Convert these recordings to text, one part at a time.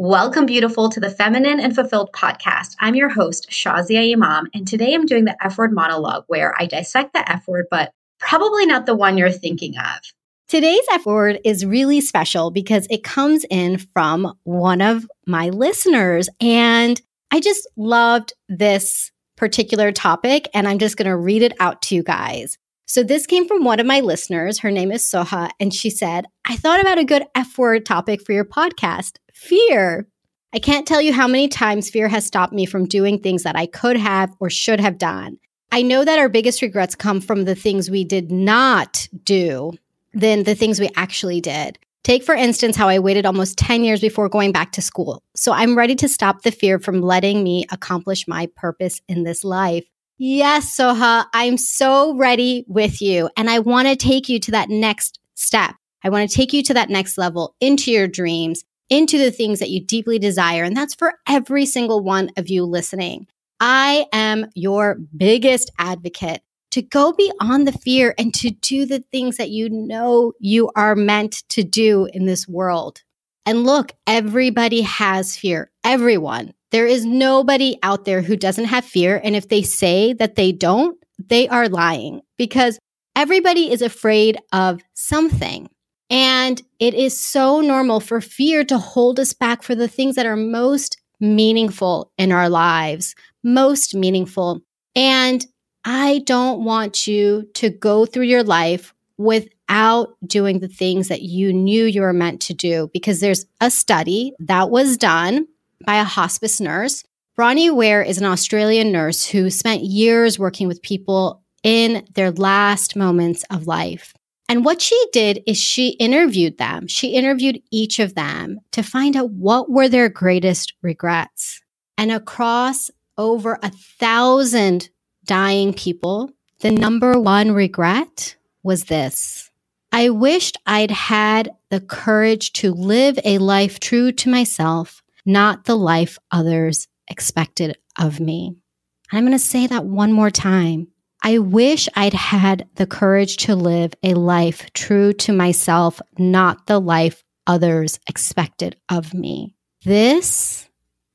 Welcome, beautiful, to the Feminine and Fulfilled podcast. I'm your host, Shazia Imam, and today I'm doing the F word monologue where I dissect the F word, but probably not the one you're thinking of. Today's F word is really special because it comes in from one of my listeners. And I just loved this particular topic, and I'm just going to read it out to you guys. So, this came from one of my listeners. Her name is Soha, and she said, I thought about a good F word topic for your podcast fear. I can't tell you how many times fear has stopped me from doing things that I could have or should have done. I know that our biggest regrets come from the things we did not do than the things we actually did. Take, for instance, how I waited almost 10 years before going back to school. So I'm ready to stop the fear from letting me accomplish my purpose in this life. Yes, Soha, I'm so ready with you. And I want to take you to that next step. I want to take you to that next level into your dreams into the things that you deeply desire. And that's for every single one of you listening. I am your biggest advocate to go beyond the fear and to do the things that you know you are meant to do in this world. And look, everybody has fear. Everyone. There is nobody out there who doesn't have fear. And if they say that they don't, they are lying because everybody is afraid of something. And it is so normal for fear to hold us back for the things that are most meaningful in our lives, most meaningful. And I don't want you to go through your life without doing the things that you knew you were meant to do because there's a study that was done by a hospice nurse. Bronnie Ware is an Australian nurse who spent years working with people in their last moments of life. And what she did is she interviewed them. She interviewed each of them to find out what were their greatest regrets. And across over a thousand dying people, the number one regret was this. I wished I'd had the courage to live a life true to myself, not the life others expected of me. I'm going to say that one more time. I wish I'd had the courage to live a life true to myself, not the life others expected of me. This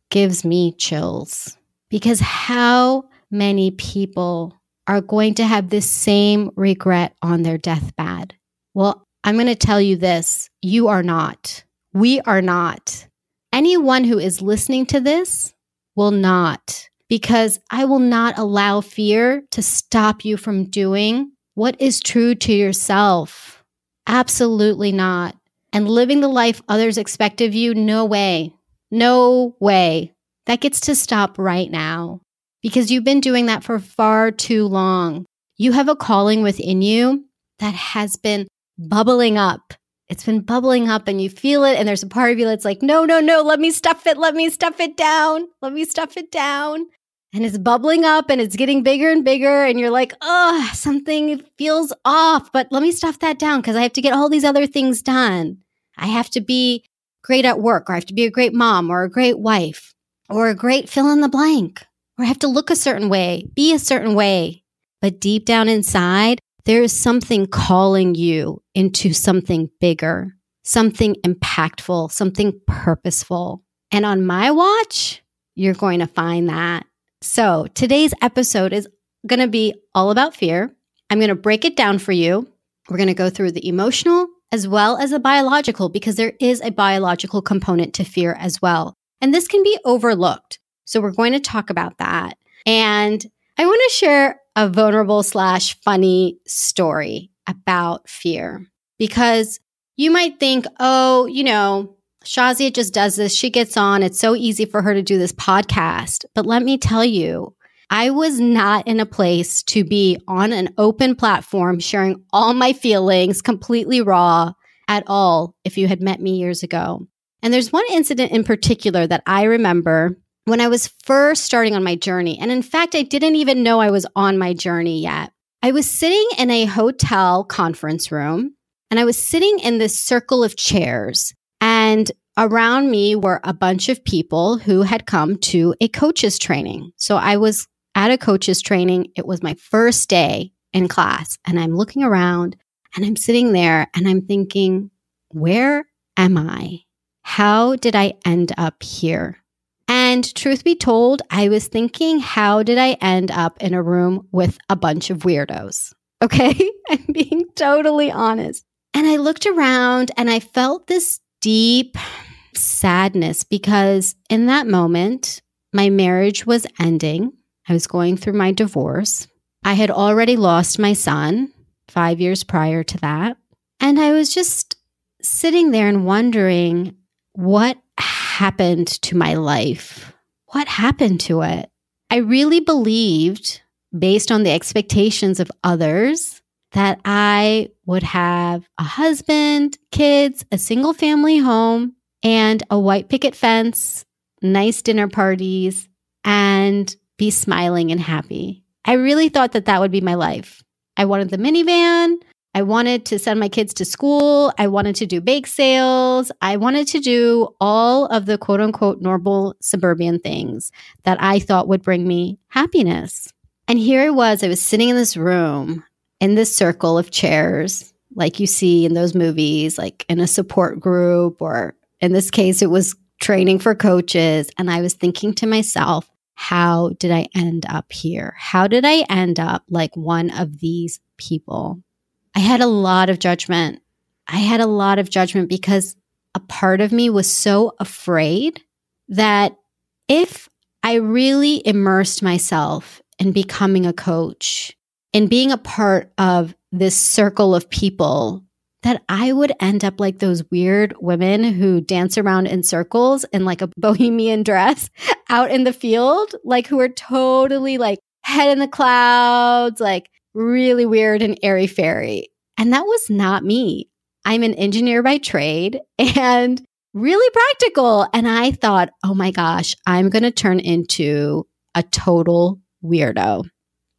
gives me chills because how many people are going to have this same regret on their deathbed? Well, I'm going to tell you this you are not. We are not. Anyone who is listening to this will not because I will not allow fear to stop you from doing what is true to yourself. Absolutely not. And living the life others expect of you, no way. No way. That gets to stop right now because you've been doing that for far too long. You have a calling within you that has been bubbling up. It's been bubbling up and you feel it. And there's a part of you that's like, no, no, no, let me stuff it. Let me stuff it down. Let me stuff it down and it's bubbling up and it's getting bigger and bigger and you're like oh something feels off but let me stuff that down because i have to get all these other things done i have to be great at work or i have to be a great mom or a great wife or a great fill in the blank or i have to look a certain way be a certain way but deep down inside there is something calling you into something bigger something impactful something purposeful and on my watch you're going to find that so today's episode is going to be all about fear. I'm going to break it down for you. We're going to go through the emotional as well as the biological because there is a biological component to fear as well. And this can be overlooked. So we're going to talk about that. And I want to share a vulnerable slash funny story about fear because you might think, oh, you know, Shazia just does this. She gets on. It's so easy for her to do this podcast. But let me tell you, I was not in a place to be on an open platform sharing all my feelings completely raw at all if you had met me years ago. And there's one incident in particular that I remember when I was first starting on my journey. And in fact, I didn't even know I was on my journey yet. I was sitting in a hotel conference room and I was sitting in this circle of chairs. And around me were a bunch of people who had come to a coach's training. So I was at a coach's training. It was my first day in class. And I'm looking around and I'm sitting there and I'm thinking, where am I? how did I end up here? And truth be told, I was thinking, how did I end up in a room with a bunch of weirdos? Okay. I'm being totally honest. And I looked around and I felt this deep sadness because in that moment, my marriage was ending. I was going through my divorce. I had already lost my son five years prior to that. And I was just sitting there and wondering what happened to my life? What happened to it? I really believed, based on the expectations of others, that I would have a husband, kids, a single family home, and a white picket fence, nice dinner parties, and be smiling and happy. I really thought that that would be my life. I wanted the minivan. I wanted to send my kids to school. I wanted to do bake sales. I wanted to do all of the quote unquote normal suburban things that I thought would bring me happiness. And here I was, I was sitting in this room in this circle of chairs, like you see in those movies, like in a support group, or in this case, it was training for coaches. And I was thinking to myself, how did I end up here? How did I end up like one of these people? I had a lot of judgment. I had a lot of judgment because a part of me was so afraid that if I really immersed myself in becoming a coach and being a part of this circle of people, that I would end up like those weird women who dance around in circles in like a bohemian dress out in the field, like who are totally like head in the clouds, like really weird and airy fairy. And that was not me. I'm an engineer by trade and really practical. And I thought, oh my gosh, I'm going to turn into a total weirdo.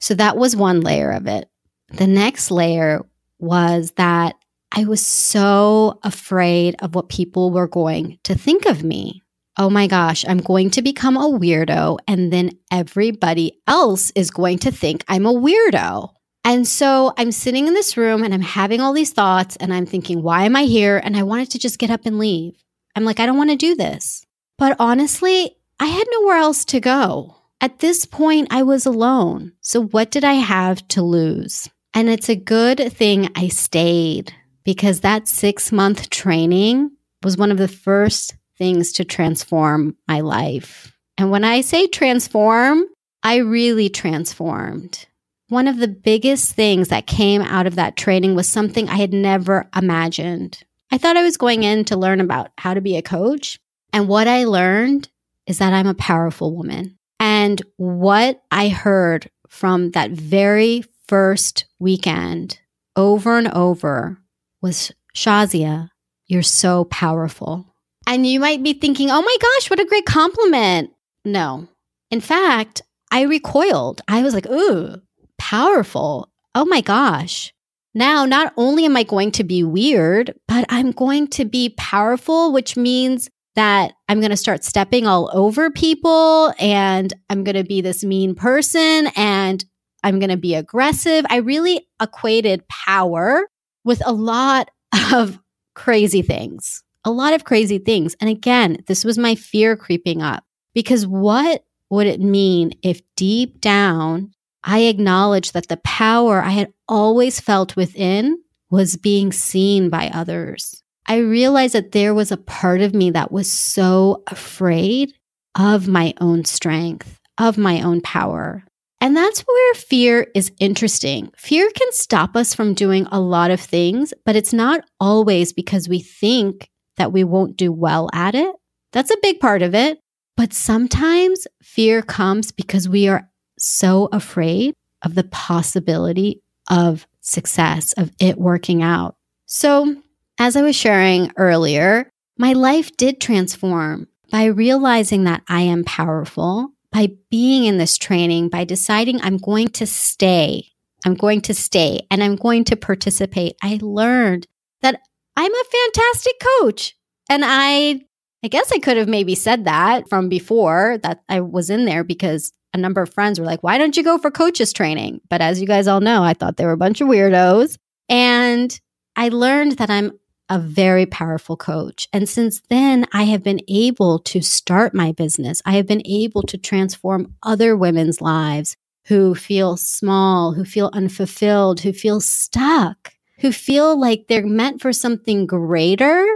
So that was one layer of it. The next layer was that I was so afraid of what people were going to think of me. Oh my gosh, I'm going to become a weirdo, and then everybody else is going to think I'm a weirdo. And so I'm sitting in this room and I'm having all these thoughts and I'm thinking, why am I here? And I wanted to just get up and leave. I'm like, I don't want to do this. But honestly, I had nowhere else to go. At this point, I was alone. So what did I have to lose? And it's a good thing I stayed because that six month training was one of the first things to transform my life. And when I say transform, I really transformed. One of the biggest things that came out of that training was something I had never imagined. I thought I was going in to learn about how to be a coach. And what I learned is that I'm a powerful woman. And what I heard from that very first weekend over and over was Shazia, you're so powerful. And you might be thinking, oh my gosh, what a great compliment. No. In fact, I recoiled. I was like, ooh, powerful. Oh my gosh. Now, not only am I going to be weird, but I'm going to be powerful, which means that I'm going to start stepping all over people and I'm going to be this mean person and I'm going to be aggressive. I really equated power with a lot of crazy things, a lot of crazy things. And again, this was my fear creeping up because what would it mean if deep down I acknowledged that the power I had always felt within was being seen by others. I realized that there was a part of me that was so afraid of my own strength, of my own power. And that's where fear is interesting. Fear can stop us from doing a lot of things, but it's not always because we think that we won't do well at it. That's a big part of it. But sometimes fear comes because we are so afraid of the possibility of success, of it working out. So, as I was sharing earlier, my life did transform by realizing that I am powerful, by being in this training, by deciding I'm going to stay. I'm going to stay and I'm going to participate. I learned that I'm a fantastic coach. And I I guess I could have maybe said that from before that I was in there because a number of friends were like, why don't you go for coaches training? But as you guys all know, I thought they were a bunch of weirdos. And I learned that I'm a very powerful coach. And since then, I have been able to start my business. I have been able to transform other women's lives who feel small, who feel unfulfilled, who feel stuck, who feel like they're meant for something greater,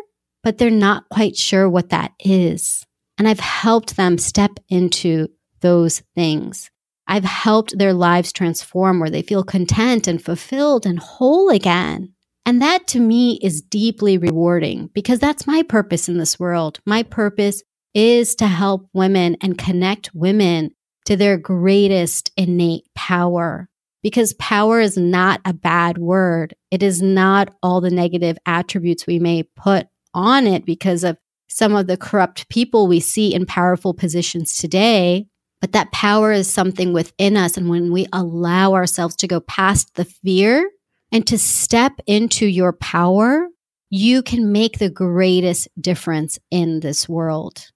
but they're not quite sure what that is. And I've helped them step into those things. I've helped their lives transform where they feel content and fulfilled and whole again. And that to me is deeply rewarding because that's my purpose in this world. My purpose is to help women and connect women to their greatest innate power. Because power is not a bad word. It is not all the negative attributes we may put on it because of some of the corrupt people we see in powerful positions today. But that power is something within us. And when we allow ourselves to go past the fear and to step into your power, you can make the greatest difference in this world.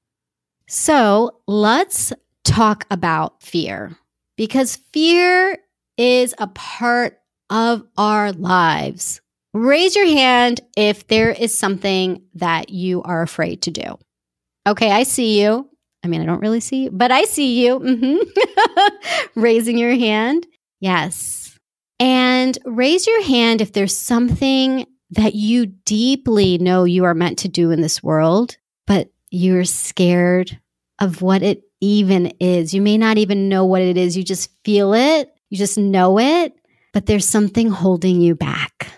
So let's talk about fear because fear is a part of our lives. Raise your hand if there is something that you are afraid to do. Okay, I see you. I mean, I don't really see you, but I see you. Mm-hmm. Raising your hand. Yes. And raise your hand if there's something that you deeply know you are meant to do in this world, but you're scared of what it even is. You may not even know what it is. You just feel it. You just know it, but there's something holding you back.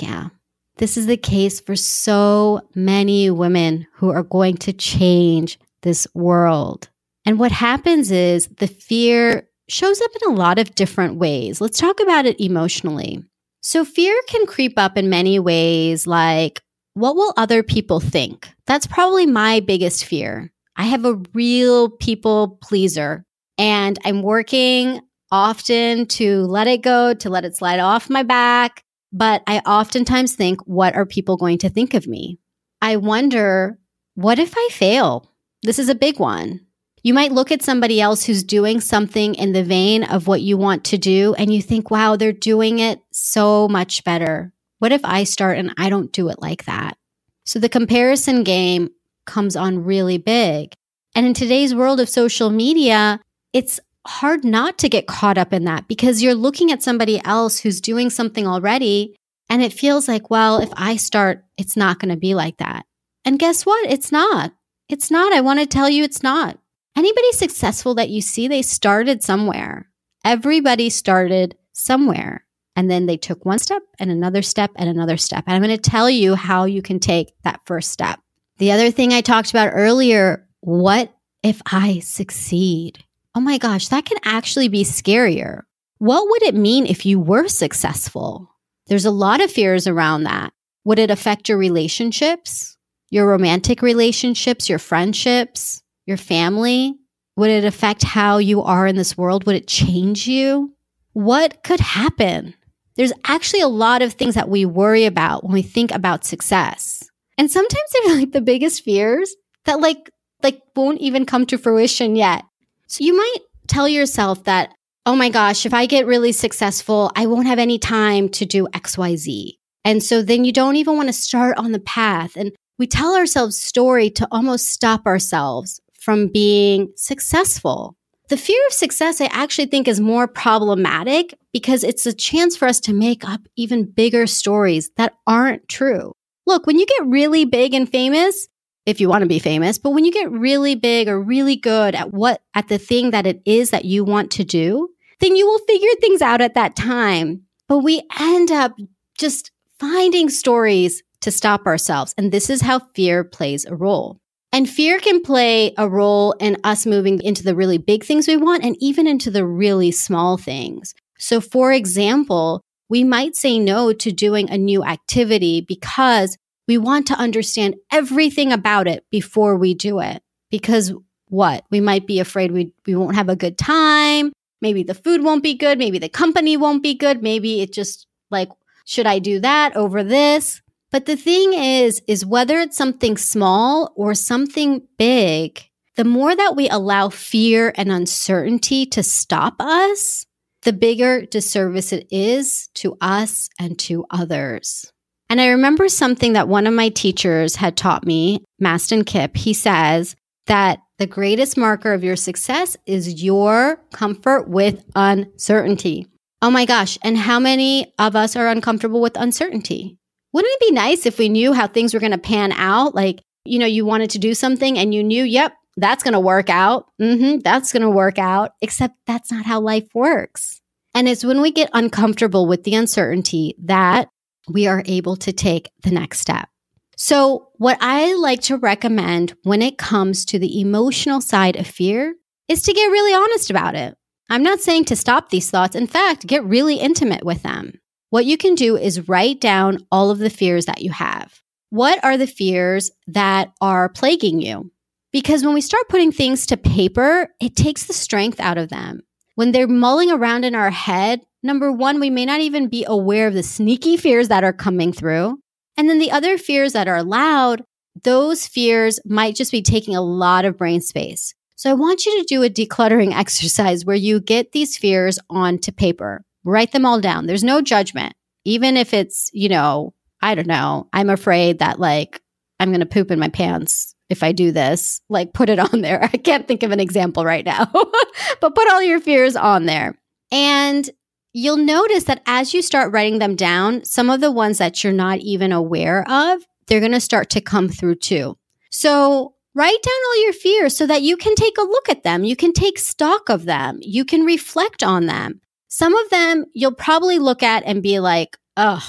Yeah. This is the case for so many women who are going to change this world. And what happens is the fear shows up in a lot of different ways. Let's talk about it emotionally. So, fear can creep up in many ways, like, what will other people think? That's probably my biggest fear. I have a real people pleaser and I'm working often to let it go, to let it slide off my back. But I oftentimes think, what are people going to think of me? I wonder, what if I fail? This is a big one. You might look at somebody else who's doing something in the vein of what you want to do, and you think, wow, they're doing it so much better. What if I start and I don't do it like that? So the comparison game comes on really big. And in today's world of social media, it's hard not to get caught up in that because you're looking at somebody else who's doing something already. And it feels like, well, if I start, it's not going to be like that. And guess what? It's not. It's not. I want to tell you it's not. Anybody successful that you see, they started somewhere. Everybody started somewhere. And then they took one step and another step and another step. And I'm going to tell you how you can take that first step. The other thing I talked about earlier what if I succeed? Oh my gosh, that can actually be scarier. What would it mean if you were successful? There's a lot of fears around that. Would it affect your relationships, your romantic relationships, your friendships, your family? Would it affect how you are in this world? Would it change you? What could happen? There's actually a lot of things that we worry about when we think about success. And sometimes they're like the biggest fears that like like won't even come to fruition yet. So you might tell yourself that, oh my gosh, if I get really successful, I won't have any time to do XYZ. And so then you don't even want to start on the path. And we tell ourselves story to almost stop ourselves from being successful. The fear of success, I actually think is more problematic because it's a chance for us to make up even bigger stories that aren't true. Look, when you get really big and famous, if you want to be famous, but when you get really big or really good at what, at the thing that it is that you want to do, then you will figure things out at that time. But we end up just finding stories to stop ourselves. And this is how fear plays a role. And fear can play a role in us moving into the really big things we want and even into the really small things. So, for example, we might say no to doing a new activity because we want to understand everything about it before we do it. Because what? We might be afraid we, we won't have a good time. Maybe the food won't be good. Maybe the company won't be good. Maybe it just like, should I do that over this? But the thing is, is whether it's something small or something big, the more that we allow fear and uncertainty to stop us, the bigger disservice it is to us and to others. And I remember something that one of my teachers had taught me, Mastin Kipp. He says that the greatest marker of your success is your comfort with uncertainty. Oh my gosh. And how many of us are uncomfortable with uncertainty? Wouldn't it be nice if we knew how things were going to pan out? Like, you know, you wanted to do something and you knew, yep, that's going to work out. Mm-hmm, that's going to work out. Except that's not how life works. And it's when we get uncomfortable with the uncertainty that we are able to take the next step. So, what I like to recommend when it comes to the emotional side of fear is to get really honest about it. I'm not saying to stop these thoughts. In fact, get really intimate with them. What you can do is write down all of the fears that you have. What are the fears that are plaguing you? Because when we start putting things to paper, it takes the strength out of them. When they're mulling around in our head, number one, we may not even be aware of the sneaky fears that are coming through. And then the other fears that are loud, those fears might just be taking a lot of brain space. So I want you to do a decluttering exercise where you get these fears onto paper, write them all down. There's no judgment. Even if it's, you know, I don't know, I'm afraid that like I'm going to poop in my pants if I do this, like put it on there. I can't think of an example right now, but put all your fears on there. And you'll notice that as you start writing them down, some of the ones that you're not even aware of, they're going to start to come through too. So write down all your fears so that you can take a look at them. You can take stock of them. You can reflect on them. Some of them you'll probably look at and be like, ugh,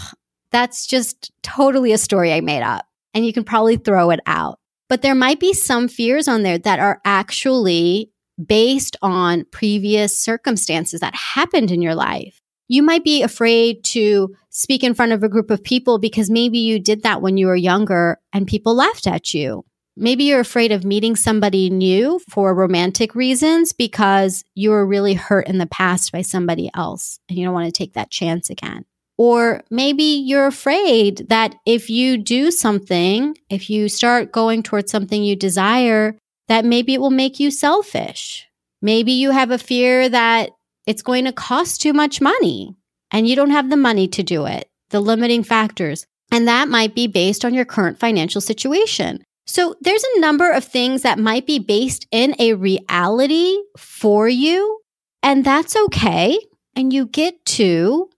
that's just totally a story I made up. And you can probably throw it out. But there might be some fears on there that are actually based on previous circumstances that happened in your life. You might be afraid to speak in front of a group of people because maybe you did that when you were younger and people laughed at you. Maybe you're afraid of meeting somebody new for romantic reasons because you were really hurt in the past by somebody else and you don't want to take that chance again. Or maybe you're afraid that if you do something, if you start going towards something you desire, that maybe it will make you selfish. Maybe you have a fear that it's going to cost too much money and you don't have the money to do it, the limiting factors. And that might be based on your current financial situation. So there's a number of things that might be based in a reality for you, and that's okay. And you get to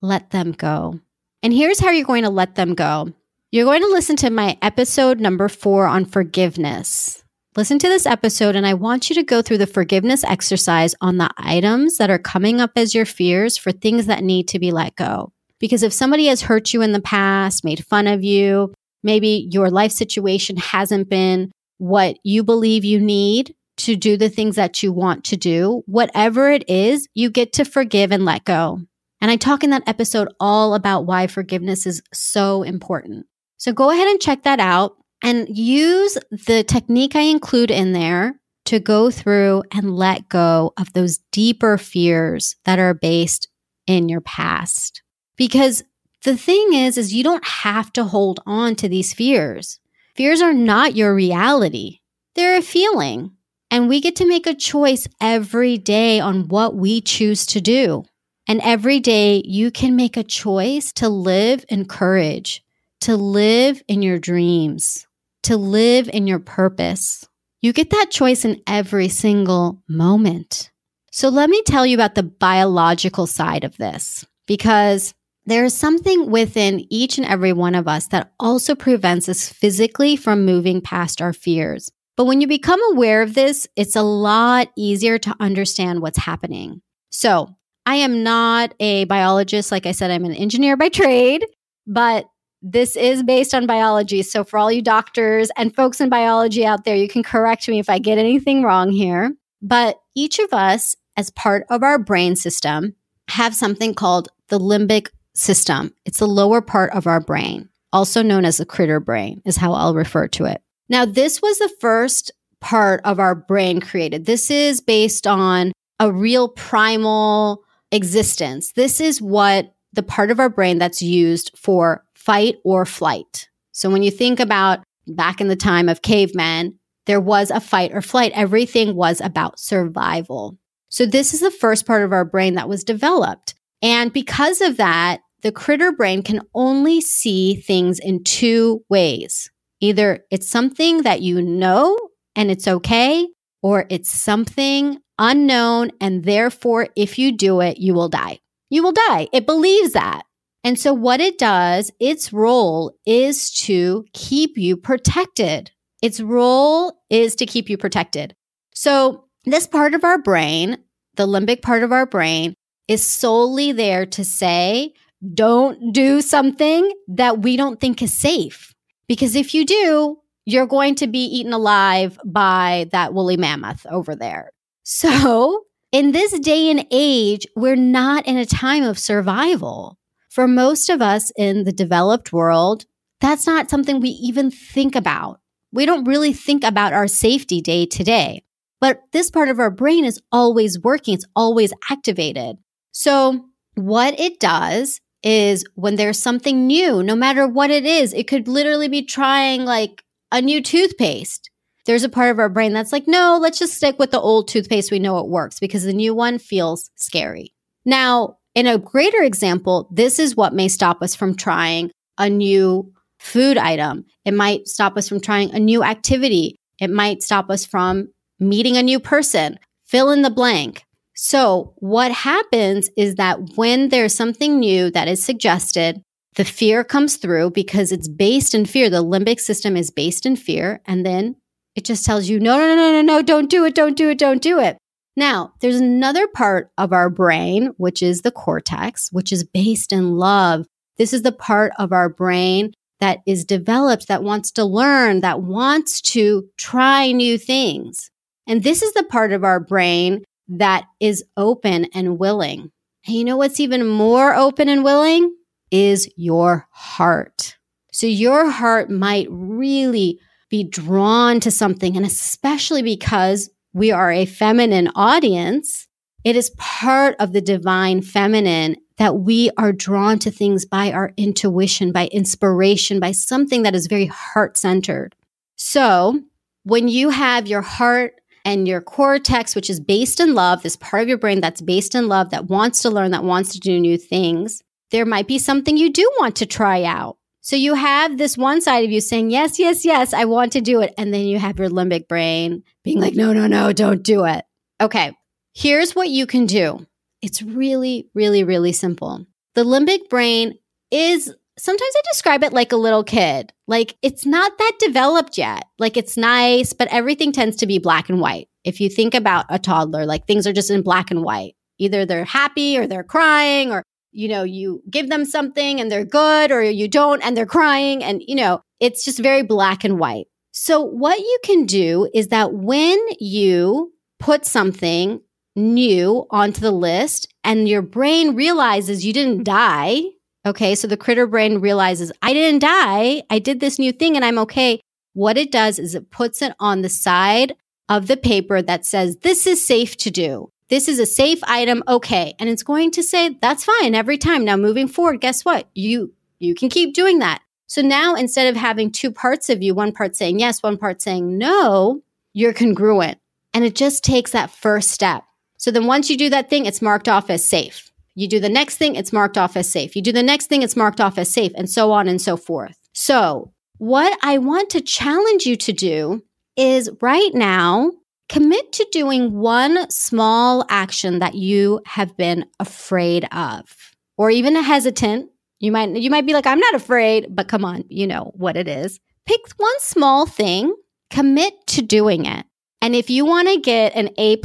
let them go. And here's how you're going to let them go you're going to listen to my episode number four on forgiveness. Listen to this episode, and I want you to go through the forgiveness exercise on the items that are coming up as your fears for things that need to be let go. Because if somebody has hurt you in the past, made fun of you, maybe your life situation hasn't been what you believe you need to do the things that you want to do, whatever it is, you get to forgive and let go. And I talk in that episode all about why forgiveness is so important. So go ahead and check that out and use the technique I include in there to go through and let go of those deeper fears that are based in your past. Because the thing is is you don't have to hold on to these fears. Fears are not your reality. They're a feeling. And we get to make a choice every day on what we choose to do. And every day you can make a choice to live in courage, to live in your dreams, to live in your purpose. You get that choice in every single moment. So let me tell you about the biological side of this because there is something within each and every one of us that also prevents us physically from moving past our fears. But when you become aware of this, it's a lot easier to understand what's happening. So I am not a biologist. Like I said, I'm an engineer by trade, but this is based on biology. So, for all you doctors and folks in biology out there, you can correct me if I get anything wrong here. But each of us, as part of our brain system, have something called the limbic system. It's the lower part of our brain, also known as the critter brain, is how I'll refer to it. Now, this was the first part of our brain created. This is based on a real primal existence. This is what the part of our brain that's used for fight or flight. So when you think about back in the time of cavemen, there was a fight or flight. Everything was about survival. So this is the first part of our brain that was developed. And because of that, the critter brain can only see things in two ways. Either it's something that you know and it's okay, or it's something unknown. And therefore, if you do it, you will die. You will die. It believes that. And so, what it does, its role is to keep you protected. Its role is to keep you protected. So, this part of our brain, the limbic part of our brain, is solely there to say, don't do something that we don't think is safe. Because if you do, you're going to be eaten alive by that woolly mammoth over there. So, in this day and age, we're not in a time of survival. For most of us in the developed world, that's not something we even think about. We don't really think about our safety day to day. But this part of our brain is always working, it's always activated. So, what it does is when there's something new, no matter what it is, it could literally be trying like a new toothpaste. There's a part of our brain that's like, no, let's just stick with the old toothpaste. We know it works because the new one feels scary. Now, in a greater example, this is what may stop us from trying a new food item. It might stop us from trying a new activity. It might stop us from meeting a new person. Fill in the blank. So, what happens is that when there's something new that is suggested, the fear comes through because it's based in fear. The limbic system is based in fear. And then it just tells you, no, no, no, no, no, no, don't do it, don't do it, don't do it. Now, there's another part of our brain, which is the cortex, which is based in love. This is the part of our brain that is developed, that wants to learn, that wants to try new things. And this is the part of our brain that is open and willing. And you know what's even more open and willing? Is your heart. So your heart might really be drawn to something. And especially because we are a feminine audience, it is part of the divine feminine that we are drawn to things by our intuition, by inspiration, by something that is very heart centered. So when you have your heart and your cortex, which is based in love, this part of your brain that's based in love, that wants to learn, that wants to do new things, there might be something you do want to try out. So you have this one side of you saying, yes, yes, yes, I want to do it. And then you have your limbic brain being like, no, no, no, don't do it. Okay, here's what you can do. It's really, really, really simple. The limbic brain is sometimes I describe it like a little kid. Like it's not that developed yet. Like it's nice, but everything tends to be black and white. If you think about a toddler, like things are just in black and white. Either they're happy or they're crying or you know, you give them something and they're good or you don't and they're crying and you know, it's just very black and white. So what you can do is that when you put something new onto the list and your brain realizes you didn't die, Okay. So the critter brain realizes I didn't die. I did this new thing and I'm okay. What it does is it puts it on the side of the paper that says, this is safe to do. This is a safe item. Okay. And it's going to say, that's fine every time. Now moving forward, guess what? You, you can keep doing that. So now instead of having two parts of you, one part saying yes, one part saying no, you're congruent. And it just takes that first step. So then once you do that thing, it's marked off as safe. You do the next thing, it's marked off as safe. You do the next thing, it's marked off as safe, and so on and so forth. So, what I want to challenge you to do is right now, commit to doing one small action that you have been afraid of or even a hesitant. You might you might be like I'm not afraid, but come on, you know what it is. Pick one small thing, commit to doing it. And if you want to get an A++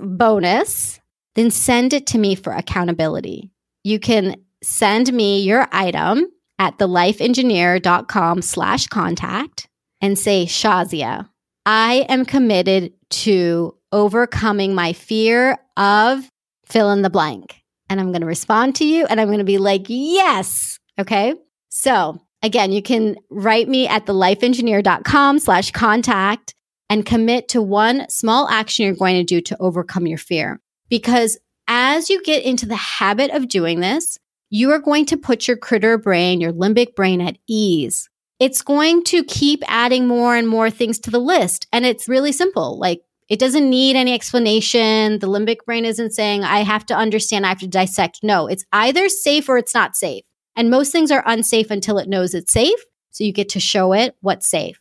bonus, then send it to me for accountability. You can send me your item at thelifeengineer.com slash contact and say, Shazia, I am committed to overcoming my fear of fill in the blank. And I'm going to respond to you and I'm going to be like, yes. Okay. So again, you can write me at thelifeengineer.com slash contact and commit to one small action you're going to do to overcome your fear. Because as you get into the habit of doing this, you are going to put your critter brain, your limbic brain at ease. It's going to keep adding more and more things to the list. And it's really simple. Like It doesn't need any explanation. The limbic brain isn't saying, I have to understand, I have to dissect. No, it's either safe or it's not safe. And most things are unsafe until it knows it's safe. So you get to show it what's safe.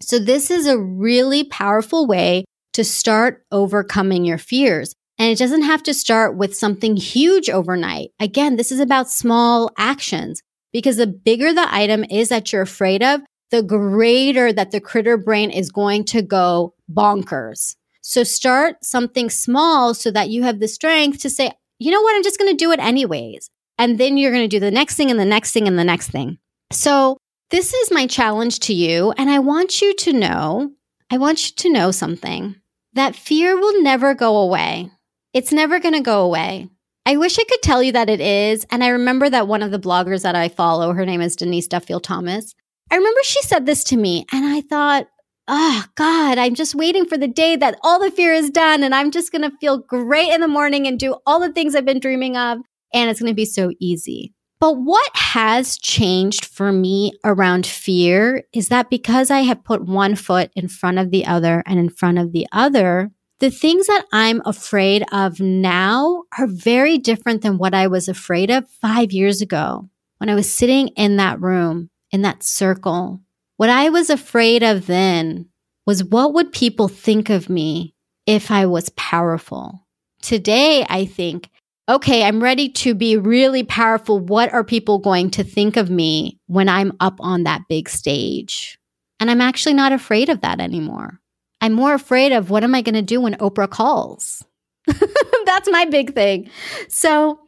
So this is a really powerful way to start overcoming your fears. And it doesn't have to start with something huge overnight. Again, this is about small actions because the bigger the item is that you're afraid of, the greater that the critter brain is going to go bonkers. So start something small so that you have the strength to say, you know what, I'm just going to do it anyways. And then you're going to do the next thing and the next thing and the next thing. So this is my challenge to you. And I want you to know, I want you to know something that fear will never go away. It's never going to go away. I wish I could tell you that it is. And I remember that one of the bloggers that I follow, her name is Denise Duffield Thomas. I remember she said this to me, and I thought, oh, God, I'm just waiting for the day that all the fear is done, and I'm just going to feel great in the morning and do all the things I've been dreaming of, and it's going to be so easy. But what has changed for me around fear is that because I have put one foot in front of the other and in front of the other, the things that I'm afraid of now are very different than what I was afraid of five years ago when I was sitting in that room, in that circle. What I was afraid of then was what would people think of me if I was powerful? Today, I think, okay, I'm ready to be really powerful. What are people going to think of me when I'm up on that big stage? And I'm actually not afraid of that anymore. I'm more afraid of what am I going to do when Oprah calls? That's my big thing. So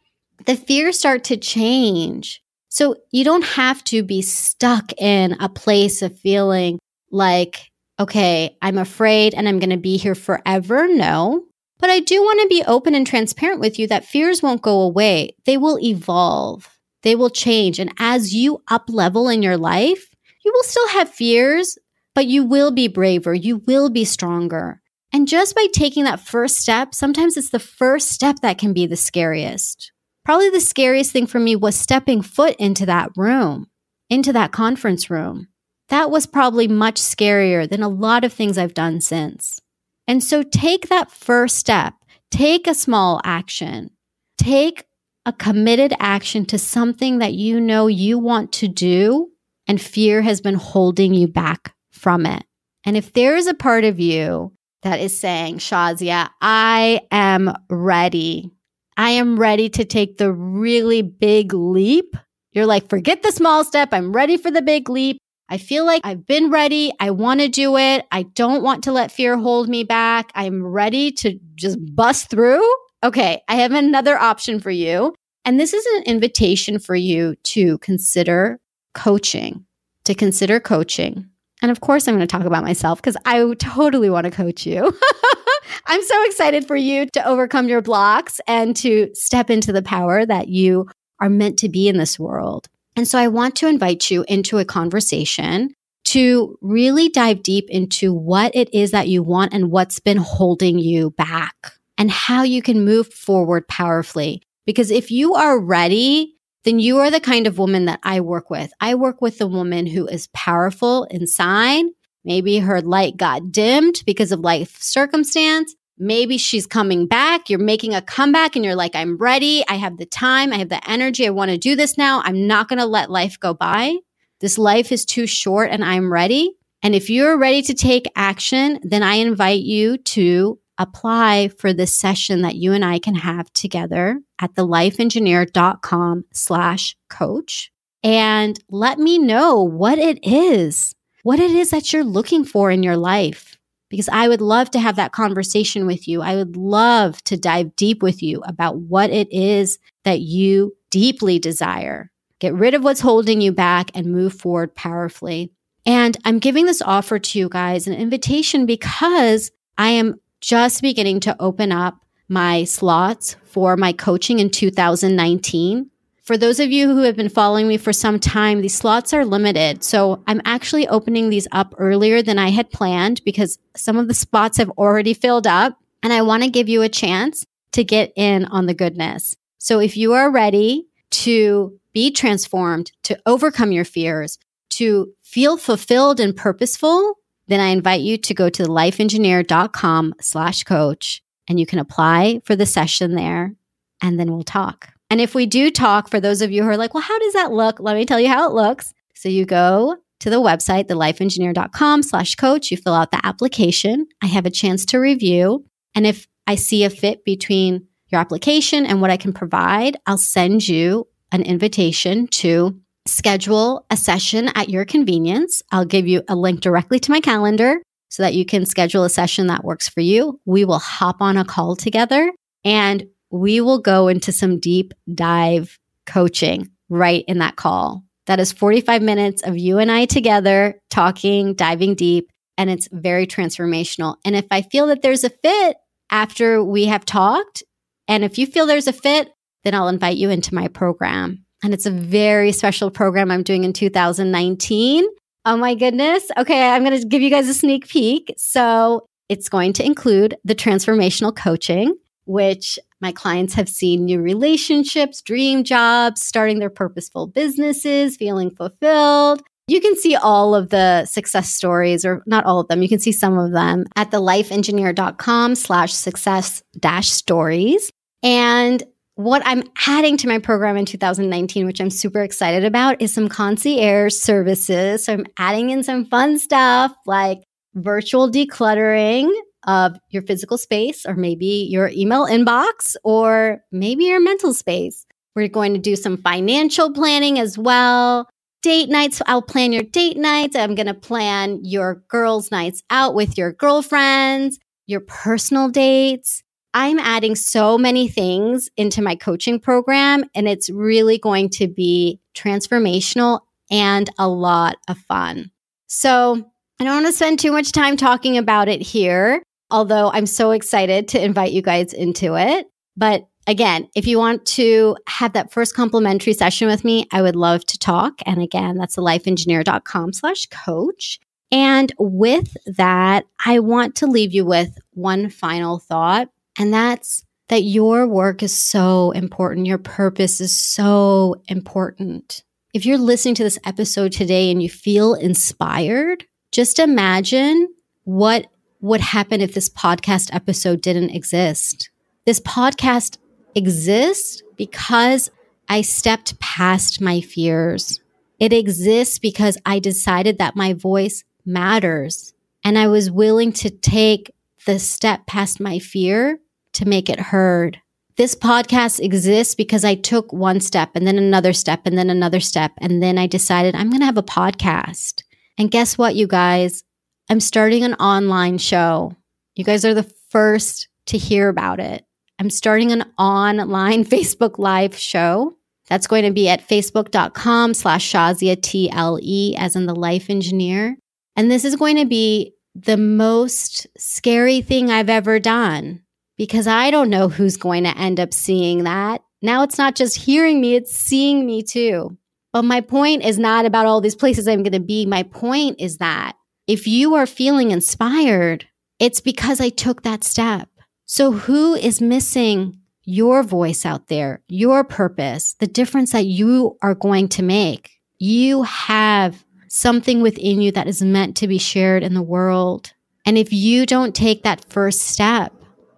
the fears start to change. So you don't have to be stuck in a place of feeling like, okay, I'm afraid and I'm going to be here forever. No. But I do want to be open and transparent with you that fears won't go away. They will evolve. They will change. And as you up level in your life, you will still have fears, but you will be braver. You will be stronger. And just by taking that first step, sometimes it's the first step that can be the scariest. Probably the scariest thing for me was stepping foot into that room, into that conference room. That was probably much scarier than a lot of things I've done since. And so take that first step, take a small action, take a committed action to something that you know you want to do, and fear has been holding you back from it. And if there is a part of you that is saying, Shazia, I am ready. I am ready to take the really big leap. You're like, forget the small step. I'm ready for the big leap. I feel like I've been ready. I want to do it. I don't want to let fear hold me back. I'm ready to just bust through. Okay, I have another option for you. And this is an invitation for you to consider coaching, to consider coaching. And of course, I'm going to talk about myself because I totally want to coach you. I'm so excited for you to overcome your blocks and to step into the power that you are meant to be in this world. And so I want to invite you into a conversation to really dive deep into what it is that you want and what's been holding you back and how you can move forward powerfully. Because if you are ready, then you are the kind of woman that I work with. I work with a woman who is powerful inside. Maybe her light got dimmed because of life circumstance, Maybe she's coming back. You're making a comeback and you're like, I'm ready. I have the time. I have the energy. I want to do this now. I'm not going to let life go by. This life is too short and I'm ready. And if you're ready to take action, then I invite you to apply for this session that you and I can have together at thelifeengineer.com slash coach and let me know what it is, what it is that you're looking for in your life because I would love to have that conversation with you. I would love to dive deep with you about what it is that you deeply desire. Get rid of what's holding you back and move forward powerfully. And I'm giving this offer to you guys, an invitation because I am just beginning to open up my slots for my coaching in 2019. For those of you who have been following me for some time, these slots are limited. So I'm actually opening these up earlier than I had planned because some of the spots have already filled up. And I want to give you a chance to get in on the goodness. So if you are ready to be transformed, to overcome your fears, to feel fulfilled and purposeful, then I invite you to go to lifeengineer.com slash coach and you can apply for the session there and then we'll talk. And if we do talk, for those of you who are like, well, how does that look? Let me tell you how it looks. So you go to the website, thelifeengineer.com slash coach. You fill out the application. I have a chance to review. And if I see a fit between your application and what I can provide, I'll send you an invitation to schedule a session at your convenience. I'll give you a link directly to my calendar so that you can schedule a session that works for you. We will hop on a call together and we will go into some deep dive coaching right in that call. That is 45 minutes of you and I together talking, diving deep, and it's very transformational. And if I feel that there's a fit after we have talked, and if you feel there's a fit, then I'll invite you into my program. And it's a very special program I'm doing in 2019. Oh my goodness. Okay, I'm going to give you guys a sneak peek. So it's going to include the transformational coaching, which my clients have seen new relationships, dream jobs, starting their purposeful businesses, feeling fulfilled. You can see all of the success stories, or not all of them. You can see some of them at the lifeengineer.com slash success dash stories. And what I'm adding to my program in 2019, which I'm super excited about, is some concierge services. So I'm adding in some fun stuff like virtual decluttering of your physical space, or maybe your email inbox, or maybe your mental space. We're going to do some financial planning as well. Date nights, I'll plan your date nights. I'm going to plan your girls' nights out with your girlfriends, your personal dates. I'm adding so many things into my coaching program, and it's really going to be transformational and a lot of fun. So, I don't want to spend too much time talking about it here, although I'm so excited to invite you guys into it. But again, if you want to have that first complimentary session with me, I would love to talk. And again, that's lifeengineer.com slash coach. And with that, I want to leave you with one final thought and that's that your work is so important. Your purpose is so important. If you're listening to this episode today and you feel inspired, just imagine what would happen if this podcast episode didn't exist. This podcast exists because I stepped past my fears. It exists because I decided that my voice matters and I was willing to take the step past my fear to make it heard. This podcast exists because I took one step and then another step and then another step. And then I decided I'm going to have a podcast. And guess what, you guys? I'm starting an online show. You guys are the first to hear about it. I'm starting an online Facebook Live show. That's going to be at facebook.com slash Shazia TLE, as in the life engineer. And this is going to be the most scary thing I've ever done because I don't know who's going to end up seeing that. Now it's not just hearing me, it's seeing me too. But my point is not about all these places I'm going to be. My point is that if you are feeling inspired, it's because I took that step. So who is missing your voice out there, your purpose, the difference that you are going to make? You have something within you that is meant to be shared in the world. And if you don't take that first step,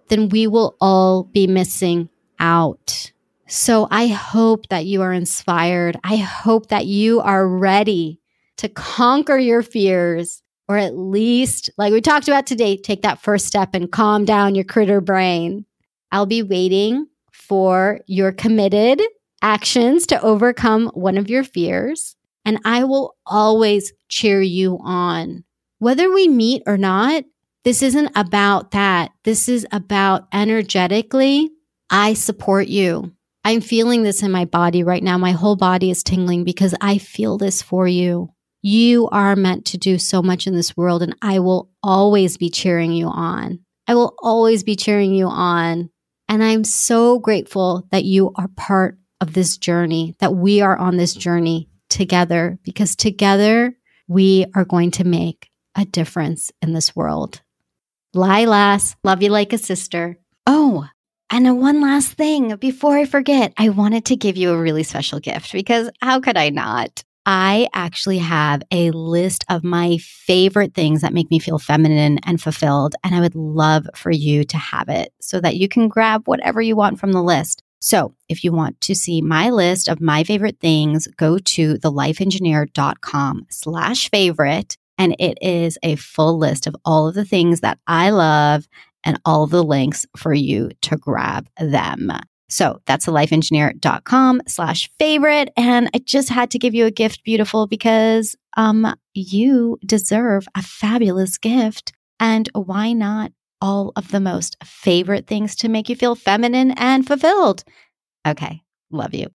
then we will all be missing out. So I hope that you are inspired. I hope that you are ready to conquer your fears, or at least, like we talked about today, take that first step and calm down your critter brain. I'll be waiting for your committed actions to overcome one of your fears, and I will always cheer you on. Whether we meet or not, this isn't about that. This is about energetically, I support you. I'm feeling this in my body right now. My whole body is tingling because I feel this for you. You are meant to do so much in this world, and I will always be cheering you on. I will always be cheering you on. And I'm so grateful that you are part of this journey, that we are on this journey together, because together we are going to make a difference in this world. Lilas, love you like a sister. Oh, and one last thing before I forget, I wanted to give you a really special gift because how could I not? I actually have a list of my favorite things that make me feel feminine and fulfilled. And I would love for you to have it so that you can grab whatever you want from the list. So if you want to see my list of my favorite things, go to thelifeengineer.com slash favorite. And it is a full list of all of the things that I love and all the links for you to grab them. So that's thelifeengineer.com slash favorite. And I just had to give you a gift, beautiful, because um, you deserve a fabulous gift. And why not all of the most favorite things to make you feel feminine and fulfilled? Okay, love you.